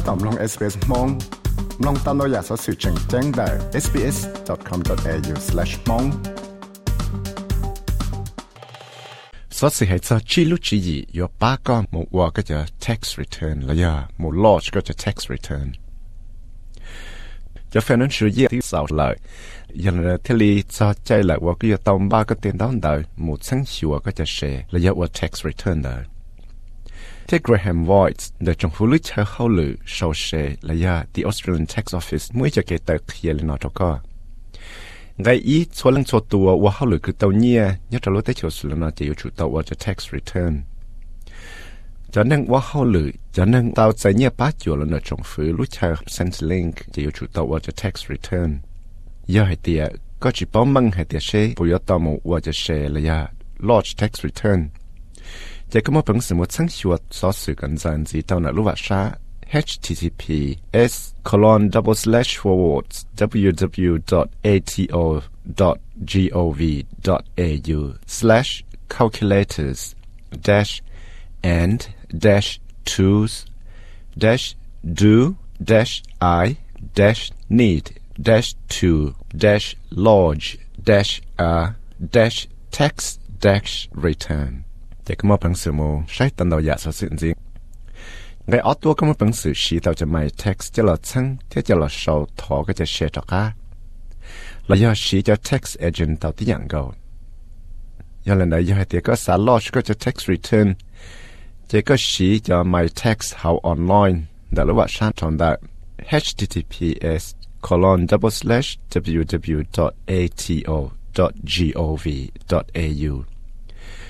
ถ้าตอบลอง SBS มองลองตามเราอยากสอสื่อแจ้งแจ้งได้ sbs.com.au/mong สอสื่อให้จะชิลุชิยียอป้าก็หมว่าก็จะ tax return แล้วยาหมด lodge ก็จะ tax return จะ financial year ที่สาวเลยยันเรที่ลีจะใจเลยว่าก็จะตอมบ้าก็เตียนด้านเดิมหมดสังชัวก็จะแชร์แล้วยาว่า tax return เดิม ที่ Graham Voigt เดจงฟูลิชเข้าหรือชาวเชลยา The Australian Tax Office มื่อจะเกตเตอร์เคียลนอทก็ไงอีชวนลังชวตัวว่าเข้าหรือคือเตาเนี่ยยอดจะรู้ได้เฉียวสุดแล้วจะอยู่ชุดเตาว่าจะ tax return จะนั่งว่าเข้าหรือจะนั่งเตาใจเนี่ยป้าจัวแล้วนอจงฟื้นลูกชาย sense link จะอยู่ชุดเตาว่าจะ tax return ย่อให้เตียก็จะป้อมมังให้เตียเช่ปุยตอมว่าจะเชลยา lodge tax return 제크모 병스무 창시와 소스 건산지 다운아 루바샤 https colon double slash dot au slash calculators dash and dash tools dash do dash i dash need dash to dash lodge dash r dash tax dash return. จะก็มอพังสือโมใช้ตันเราอยาสะสื่อจริงไงออตัวก็มอพังสือชีเราจะไม่เท็กซ์จะเราชั้งที่จะเราเสาทอก็จะเชตอก้าเราย่อชีจะเท็กซ์เอเจนต์เราที่ยังก่าย้อนหลังย่อเตียก็สารลอชก็จะเท็กซ์รีเทิร์นจะก็ชีจะไม่เท็กซ์เขาออนไลน์แต่ละว่าชาติทองได้ https colon double slash www dot ato dot gov dot au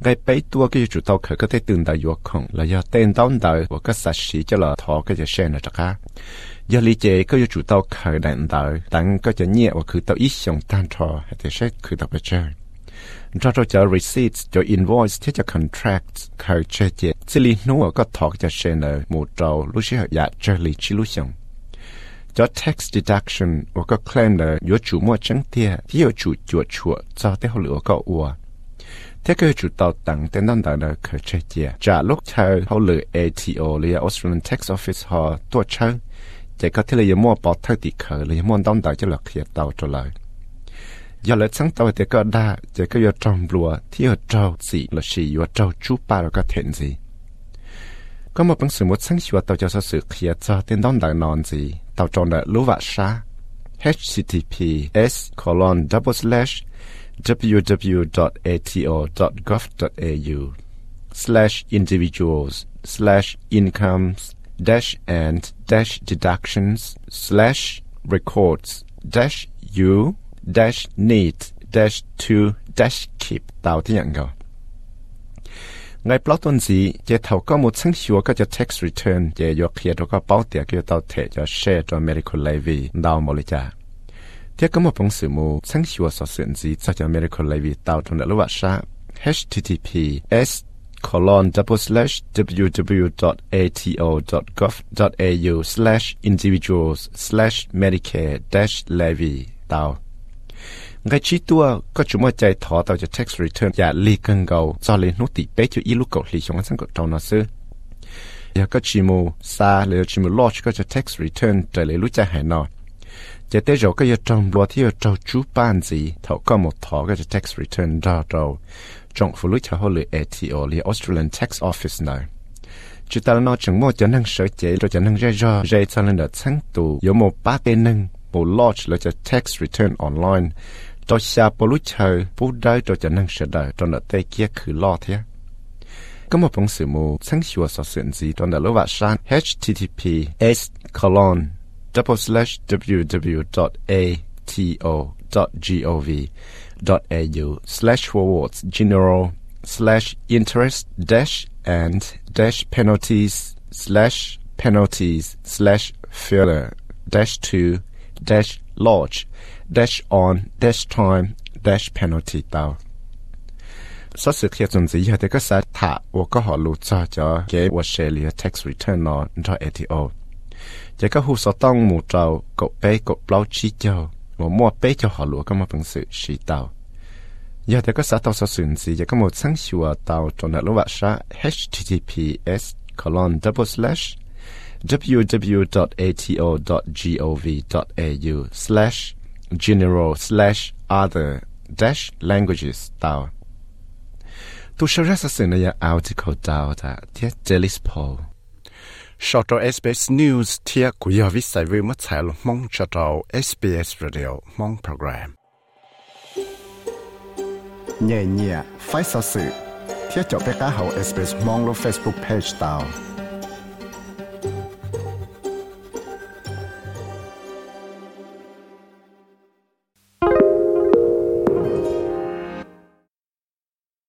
ngay bấy tua cái chủ tàu khởi có thể tương đại yếu không là do tên tàu đời của các sát sĩ cho là thọ cái giờ sen là chắc á. Do lý chế cái chủ tàu khởi đại đời tăng cái cho nhẹ và cứ tàu ít xong tan thọ hay thì sẽ cứ tàu bây giờ cho cho cho receipts, cho invoice, thế cho contract khởi chế chế. Xử lý nó có thọ cái giờ sen là một trâu lúc sẽ dạ chơi lý chỉ lúc xong cho tax deduction và có claim là yếu chủ mua trắng tia, thì yếu chủ chuột chuột cho tới hồi lửa có ua thế cái chủ tàu tặng tên đơn đại là khởi chế chia trả lúc chơi họ lựa ATO là Australian Tax Office họ tua chơi chỉ có thể là mua bỏ thay tỷ khởi là mua đơn đại cho là khía tàu trở lại giờ lại sáng tàu thì có đa chỉ có giờ trong lúa thì ở trâu gì là gì ở trâu chú ba là có thiện gì có một bằng sự một sáng sủa tàu cho sự khởi cho tên đơn đại non gì tàu tròn là lúa vạ sa https colon double slash www.ato.gov.au slash individuals slash incomes dash and dash deductions slash records dash you dash need dash to dash keep. ตาวที่อย่างเงาไงปลอตันสีเจเท่าก็มุดซึ่งชัวก็จะ tax return เจยกเคียดก็เป้าเตียก็จะเตาเทจะแชร์จะ medical levy ดาวมริจา Thế có một phong sự mù sáng sủa sở sự gì cho cho medical levy tạo trong đã lưu sa https colon double slash www.ato.gov.au slash individuals slash medicare dash levy tạo ngay chi tua có chúng một chạy thỏ tàu cho tax return. Dạ, và li cân gầu cho lên nút tỷ bé cho y lúc cầu li trong sáng cầu trâu nó sư và có chỉ mù xa lấy chỉ mù lodge có cho tax return trở lấy lúc chạy hải nọ chỉ tới rồi cái trong lo thì trong chú ban gì thầu có một thọ cái tax return đó đâu trong phụ lúc cho họ lựa ATO li Australian Tax Office này chỉ ta nó chẳng mua cho năng sở chế rồi cho năng ra ra ra cho nên là sáng tù có một ba tên năng một lodge là cho tax return online. Cho xa bộ lúc chờ bố đời cho cho năng sở đời cho nó tê kia khử lo thế có một phong sự mù sáng chùa sở sự gì trong đó lúc vạ sang https colon double slash www.ato.gov.au slash forwards general slash interest dash and dash penalties slash penalties slash filler dash two dash lodge dash on dash time dash penalty tao so sự khi chúng ta hiểu được cái sai thả và có họ lựa chọn cho cái Australia tax return nó cho ATO จะก็หูสต้องหมู่เจ้ากบเป้กบเปล่าชี้เจ้าหมอมัวเป้เจ้าหอหลัวก็มาเป็นสื่อชีเตาอยากจะก็สาตอสสุนสีจะก็หมดสังชัวเตาจนรู้ว่าชา https colon double slash www.ato.gov.au slash general slash other dash languages เตาตัวเชื่อสสื่อในยา article เตาแต่เทียเจลิสโพ Shorter SBS News เทียกุยวิสัยวิมัดสายลมองชอต SBS Radio มองโปรแกรมเนี่ยเนี่ยไฟสื่อเทียจบไปก้าเฮา SBS มองลง Facebook Page ตาว